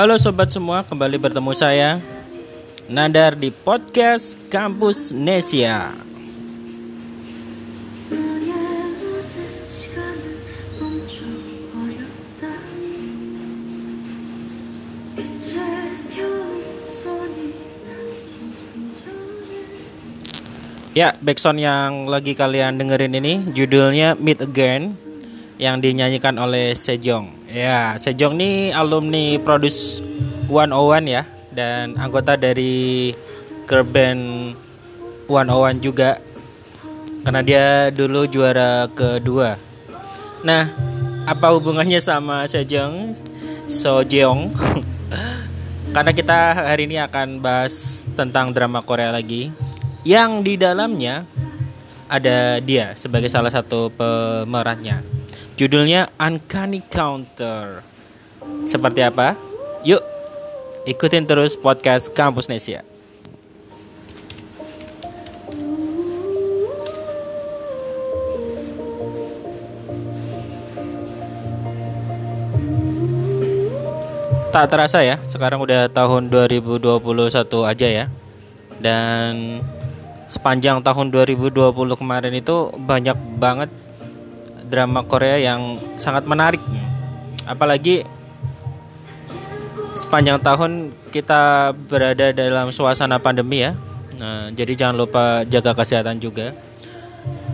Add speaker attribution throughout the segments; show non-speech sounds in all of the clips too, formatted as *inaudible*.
Speaker 1: Halo sobat semua, kembali bertemu saya Nadar di podcast Kampus Nesia. Ya, backsound yang lagi kalian dengerin ini judulnya Meet Again yang dinyanyikan oleh Sejong. Ya, Sejong ini alumni Produce 101 ya dan anggota dari girl band 101 juga karena dia dulu juara kedua. Nah, apa hubungannya sama Sejong? Sojong? *laughs* karena kita hari ini akan bahas tentang drama Korea lagi yang di dalamnya ada dia sebagai salah satu pemerannya. Judulnya Uncanny Counter. Seperti apa? Yuk, ikutin terus podcast Kampus Nesia. Tak terasa ya, sekarang udah tahun 2021 aja ya. Dan sepanjang tahun 2020 kemarin itu banyak banget drama Korea yang sangat menarik. Apalagi sepanjang tahun kita berada dalam suasana pandemi ya. Nah, jadi jangan lupa jaga kesehatan juga.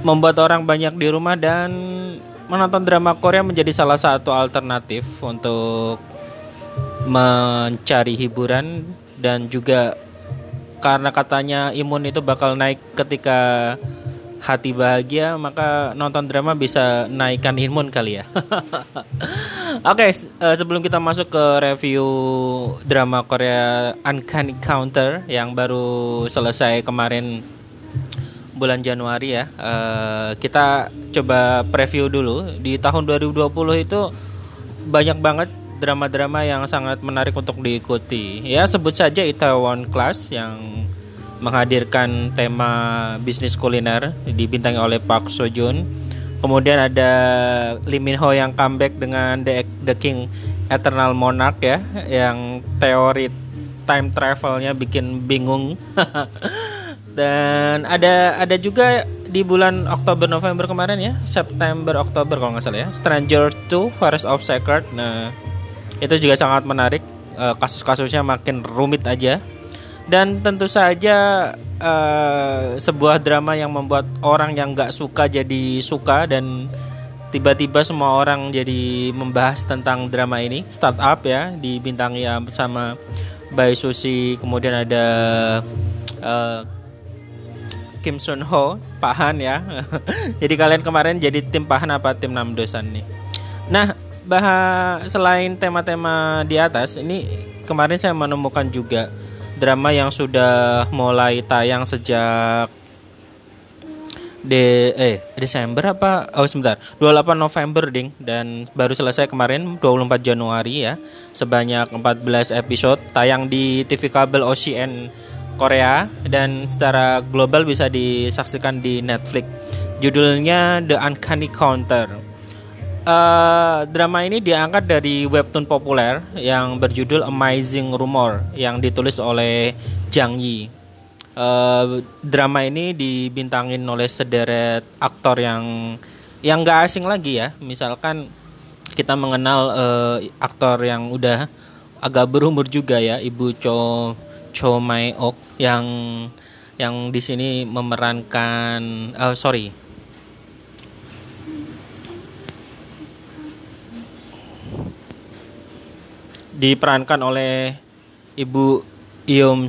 Speaker 1: Membuat orang banyak di rumah dan menonton drama Korea menjadi salah satu alternatif untuk mencari hiburan dan juga karena katanya imun itu bakal naik ketika hati bahagia maka nonton drama bisa naikkan imun kali ya. *laughs* Oke, okay, eh, sebelum kita masuk ke review drama Korea Uncanny Counter yang baru selesai kemarin bulan Januari ya, uh, kita coba preview dulu di tahun 2020 itu banyak banget drama-drama yang sangat menarik untuk diikuti. Ya sebut saja Itaewon Class yang menghadirkan tema bisnis kuliner dibintangi oleh Park Seo Joon. Kemudian ada Lee Min Ho yang comeback dengan The, The King Eternal Monarch ya, yang teori time travelnya bikin bingung. *laughs* Dan ada ada juga di bulan Oktober November kemarin ya, September Oktober kalau nggak salah ya, Stranger 2 Forest of Sacred. Nah, itu juga sangat menarik uh, kasus-kasusnya makin rumit aja dan tentu saja uh, sebuah drama yang membuat orang yang nggak suka jadi suka dan tiba-tiba semua orang jadi membahas tentang drama ini. Startup ya dibintangi sama Bae Susi kemudian ada uh, Kim Sun Ho Pak Han ya. *laughs* Jadi kalian kemarin jadi tim Pak Han apa tim Namdosan nih? Nah bahas selain tema-tema di atas ini kemarin saya menemukan juga drama yang sudah mulai tayang sejak de eh Desember apa? Oh sebentar. 28 November ding. Dan baru selesai kemarin 24 Januari ya. Sebanyak 14 episode tayang di TV kabel OCN Korea dan secara global bisa disaksikan di Netflix. Judulnya The Uncanny Counter Uh, drama ini diangkat dari webtoon populer yang berjudul Amazing Rumor yang ditulis oleh Jang Yi. Uh, drama ini dibintangin oleh sederet aktor yang yang gak asing lagi ya. Misalkan kita mengenal uh, aktor yang udah agak berumur juga ya, Ibu Cho Cho Mai Ok yang yang di sini memerankan uh, sorry diperankan oleh Ibu Iom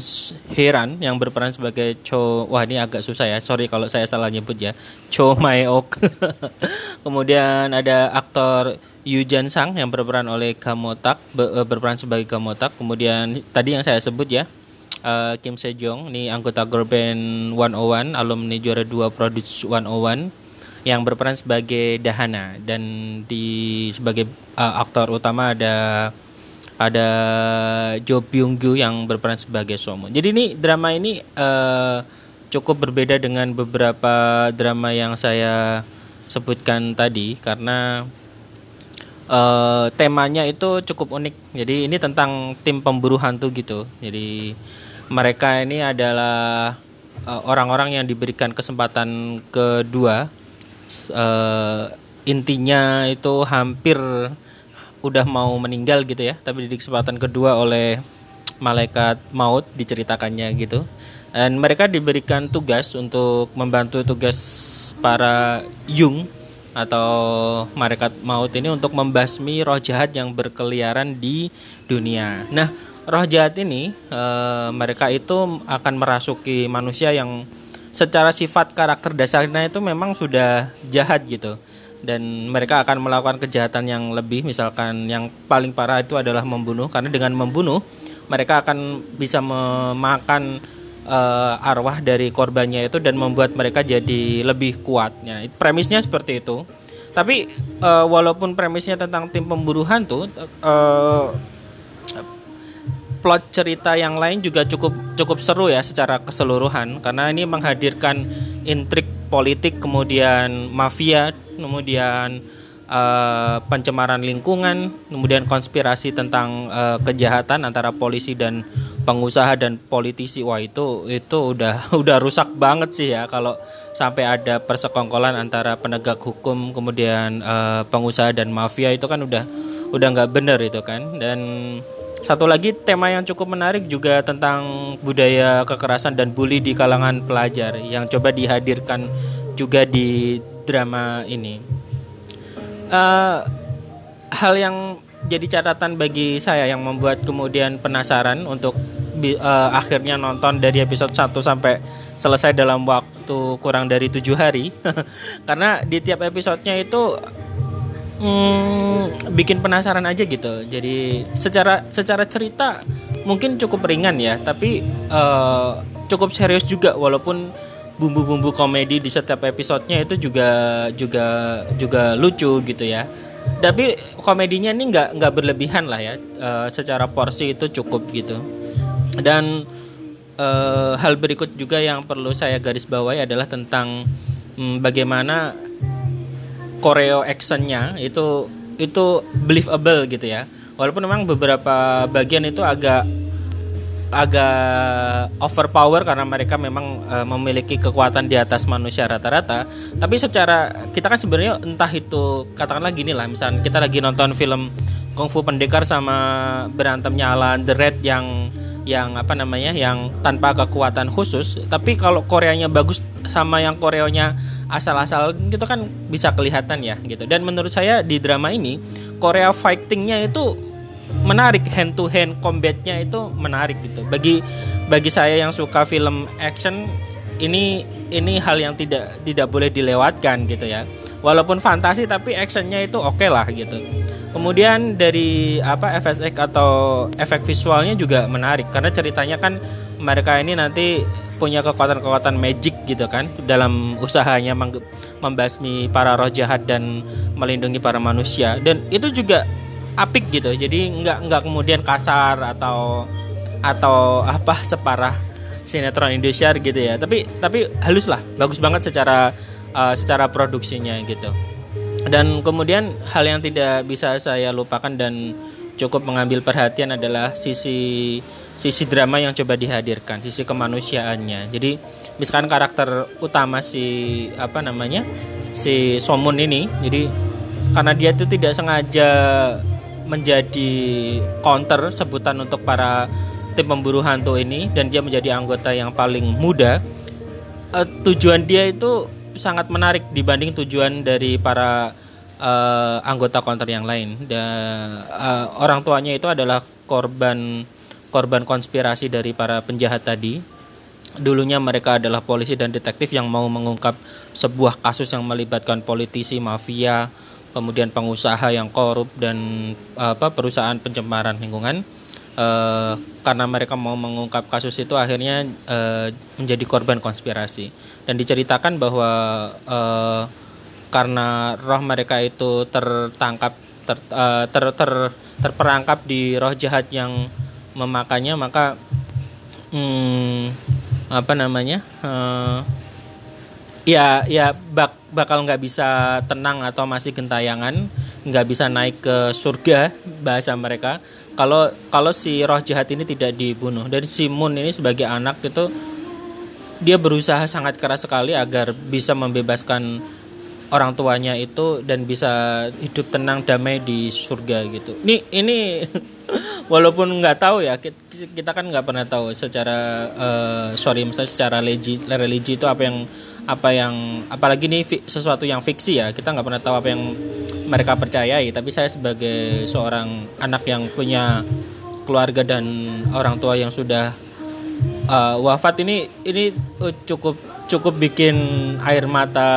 Speaker 1: Heran yang berperan sebagai Cho wah ini agak susah ya. Sorry kalau saya salah nyebut ya. Cho Maek *laughs* kemudian ada aktor Yu Jan Sang yang berperan oleh Gamotak eh, berperan sebagai Gamotak. Kemudian tadi yang saya sebut ya uh, Kim Sejong ini anggota girl band 101 alumni juara 2 Produce 101 yang berperan sebagai Dahana. Dan di sebagai uh, aktor utama ada ada Jo Byung Gyu yang berperan sebagai Somo. Jadi ini drama ini uh, cukup berbeda dengan beberapa drama yang saya sebutkan tadi karena uh, temanya itu cukup unik. Jadi ini tentang tim pemburu hantu gitu. Jadi mereka ini adalah uh, orang-orang yang diberikan kesempatan kedua. Uh, intinya itu hampir udah mau meninggal gitu ya, tapi di kesempatan kedua oleh malaikat maut diceritakannya gitu dan mereka diberikan tugas untuk membantu tugas para Yung atau malaikat maut ini untuk membasmi roh jahat yang berkeliaran di dunia. Nah, roh jahat ini e, mereka itu akan merasuki manusia yang secara sifat karakter dasarnya itu memang sudah jahat gitu dan mereka akan melakukan kejahatan yang lebih misalkan yang paling parah itu adalah membunuh karena dengan membunuh mereka akan bisa memakan uh, arwah dari korbannya itu dan membuat mereka jadi lebih kuat. Ya, premisnya seperti itu. Tapi uh, walaupun premisnya tentang tim pemburu hantu, uh, plot cerita yang lain juga cukup cukup seru ya secara keseluruhan karena ini menghadirkan intrik politik, kemudian mafia, kemudian uh, pencemaran lingkungan, kemudian konspirasi tentang uh, kejahatan antara polisi dan pengusaha dan politisi. Wah, itu itu udah *laughs* udah rusak banget sih ya kalau sampai ada persekongkolan antara penegak hukum kemudian uh, pengusaha dan mafia itu kan udah udah nggak bener itu kan. Dan satu lagi tema yang cukup menarik juga tentang budaya kekerasan dan bully di kalangan pelajar yang coba dihadirkan juga di drama ini. Uh, hal yang jadi catatan bagi saya yang membuat kemudian penasaran untuk uh, akhirnya nonton dari episode 1 sampai selesai dalam waktu kurang dari tujuh hari. *laughs* Karena di tiap episodenya itu hmm, bikin penasaran aja gitu. Jadi secara secara cerita mungkin cukup ringan ya tapi uh, cukup serius juga. Walaupun bumbu-bumbu komedi di setiap episodenya itu juga juga juga lucu gitu ya. Tapi komedinya ini nggak nggak berlebihan lah ya. Uh, secara porsi itu cukup gitu. Dan uh, hal berikut juga yang perlu saya garis bawahi adalah tentang um, bagaimana koreo actionnya itu itu believable gitu ya walaupun memang beberapa bagian itu agak agak overpower karena mereka memang uh, memiliki kekuatan di atas manusia rata-rata. Tapi secara kita kan sebenarnya entah itu katakanlah gini lah, misalnya kita lagi nonton film kungfu pendekar sama berantemnya ala The Red yang yang apa namanya yang tanpa kekuatan khusus. Tapi kalau Koreanya bagus sama yang Koreanya asal-asal gitu kan bisa kelihatan ya gitu. Dan menurut saya di drama ini Korea fightingnya itu menarik hand to hand combatnya itu menarik gitu. Bagi bagi saya yang suka film action ini ini hal yang tidak tidak boleh dilewatkan gitu ya. Walaupun fantasi tapi actionnya itu oke okay lah gitu kemudian dari apa FSX atau efek visualnya juga menarik. Karena ceritanya kan mereka ini nanti punya kekuatan-kekuatan magic gitu kan dalam usahanya membasmi para roh jahat dan melindungi para manusia. Dan itu juga apik gitu. Jadi nggak nggak kemudian kasar atau atau apa separah sinetron Indonesia gitu ya. Tapi tapi halus lah. Bagus banget secara uh, secara produksinya gitu dan kemudian hal yang tidak bisa saya lupakan dan cukup mengambil perhatian adalah sisi sisi drama yang coba dihadirkan sisi kemanusiaannya jadi misalkan karakter utama si apa namanya si Somun ini jadi karena dia itu tidak sengaja menjadi counter sebutan untuk para tim pemburu hantu ini dan dia menjadi anggota yang paling muda. Uh, tujuan dia itu sangat menarik dibanding tujuan dari para uh, anggota counter yang lain. Dan uh, orang tuanya itu adalah korban korban konspirasi dari para penjahat tadi. Dulunya mereka adalah polisi dan detektif yang mau mengungkap sebuah kasus yang melibatkan politisi, mafia, kemudian pengusaha yang korup dan apa perusahaan pencemaran lingkungan uh, karena mereka mau mengungkap kasus itu akhirnya uh, menjadi korban konspirasi. Dan diceritakan bahwa uh, karena roh mereka itu tertangkap ter, uh, ter, ter terperangkap di roh jahat yang memakannya maka hmm, apa namanya uh, ya ya bak bakal nggak bisa tenang atau masih gentayangan nggak bisa naik ke surga bahasa mereka kalau kalau si roh jahat ini tidak dibunuh dan si Moon ini sebagai anak itu dia berusaha sangat keras sekali agar bisa membebaskan orang tuanya itu dan bisa hidup tenang damai di surga gitu. Ini ini *laughs* walaupun nggak tahu ya kita kan nggak pernah tahu secara uh, sorry misalnya secara religi religi itu apa yang apa yang apalagi ini sesuatu yang fiksi ya kita nggak pernah tahu apa yang mereka percayai tapi saya sebagai seorang anak yang punya keluarga dan orang tua yang sudah uh, wafat ini ini uh, cukup cukup bikin air mata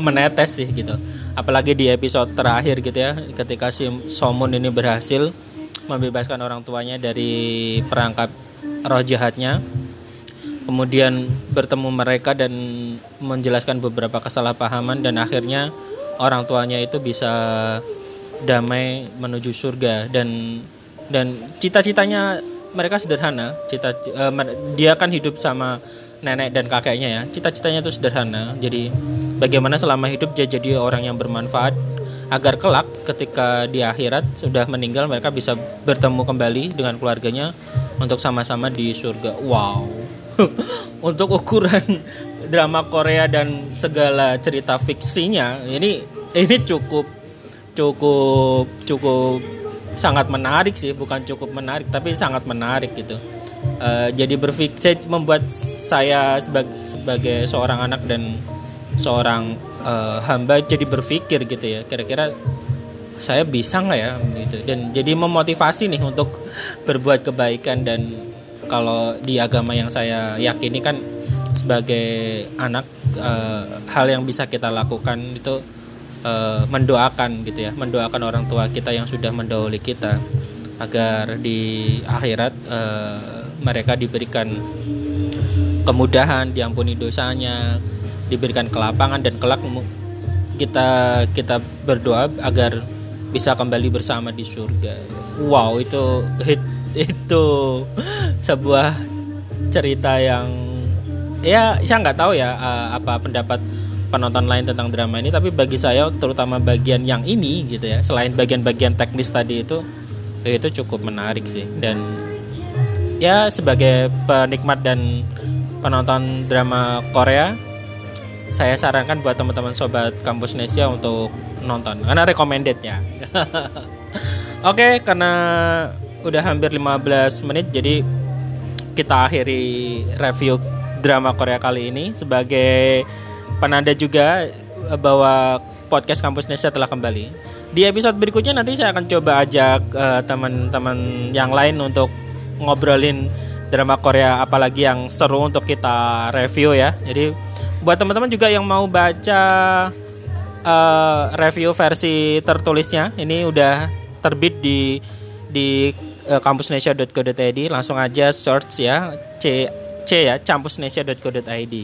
Speaker 1: menetes sih gitu. Apalagi di episode terakhir gitu ya ketika si Somun ini berhasil membebaskan orang tuanya dari perangkap roh jahatnya kemudian bertemu mereka dan menjelaskan beberapa kesalahpahaman dan akhirnya orang tuanya itu bisa damai menuju surga. Dan dan cita-citanya mereka sederhana. Cita uh, dia kan hidup sama nenek dan kakeknya ya. Cita-citanya itu sederhana. Jadi bagaimana selama hidup dia jadi orang yang bermanfaat agar kelak ketika di akhirat sudah meninggal mereka bisa bertemu kembali dengan keluarganya untuk sama-sama di surga. Wow. *laughs* Untuk ukuran drama Korea dan segala cerita fiksinya ini ini cukup cukup cukup sangat menarik sih. Bukan cukup menarik tapi sangat menarik gitu. Uh, jadi berpikir membuat saya sebagai sebagai seorang anak dan seorang uh, hamba jadi berpikir gitu ya. Kira-kira saya bisa nggak ya gitu. Dan jadi memotivasi nih untuk berbuat kebaikan dan kalau di agama yang saya yakini kan sebagai anak uh, hal yang bisa kita lakukan itu uh, mendoakan gitu ya mendoakan orang tua kita yang sudah mendahului kita agar di akhirat uh, mereka diberikan kemudahan, diampuni dosanya, diberikan kelapangan dan kelak kita kita berdoa agar bisa kembali bersama di surga. Wow, itu *laughs* itu sebuah cerita yang ya saya nggak tahu ya uh, apa pendapat penonton lain tentang drama ini tapi bagi saya terutama bagian yang ini gitu ya selain bagian-bagian teknis tadi itu itu cukup menarik sih. Dan ya sebagai penikmat dan penonton drama Korea saya sarankan buat teman-teman sobat kampus Nesia untuk nonton karena recommended ya *laughs* oke karena udah hampir 15 menit jadi kita akhiri review drama Korea kali ini sebagai penanda juga bahwa podcast kampus Nesia telah kembali di episode berikutnya nanti saya akan coba ajak uh, teman-teman yang lain untuk ngobrolin drama Korea apalagi yang seru untuk kita review ya. Jadi buat teman-teman juga yang mau baca uh, review versi tertulisnya ini udah terbit di di uh, kampusnesia.co.id langsung aja search ya C C ya campusnesia.co.id.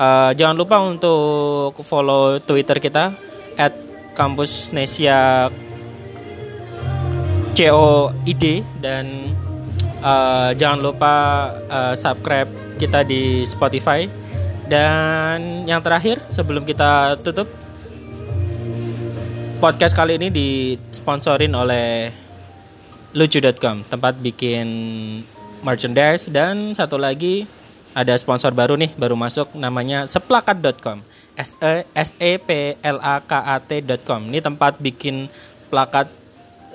Speaker 1: Uh, jangan lupa untuk follow Twitter kita at kampusnesia COID dan uh, jangan lupa uh, subscribe kita di Spotify dan yang terakhir sebelum kita tutup podcast kali ini disponsorin oleh lucu.com tempat bikin merchandise dan satu lagi ada sponsor baru nih baru masuk namanya seplakat.com s e s e p l a k a t.com ini tempat bikin plakat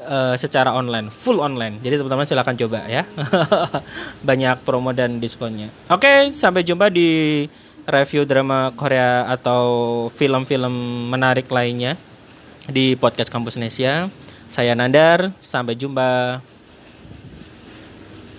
Speaker 1: uh, secara online, full online. Jadi teman-teman silahkan coba ya. *laughs* Banyak promo dan diskonnya. Oke, sampai jumpa di review drama Korea atau film-film menarik lainnya di podcast Kampus Nesia. Saya Nandar, sampai jumpa.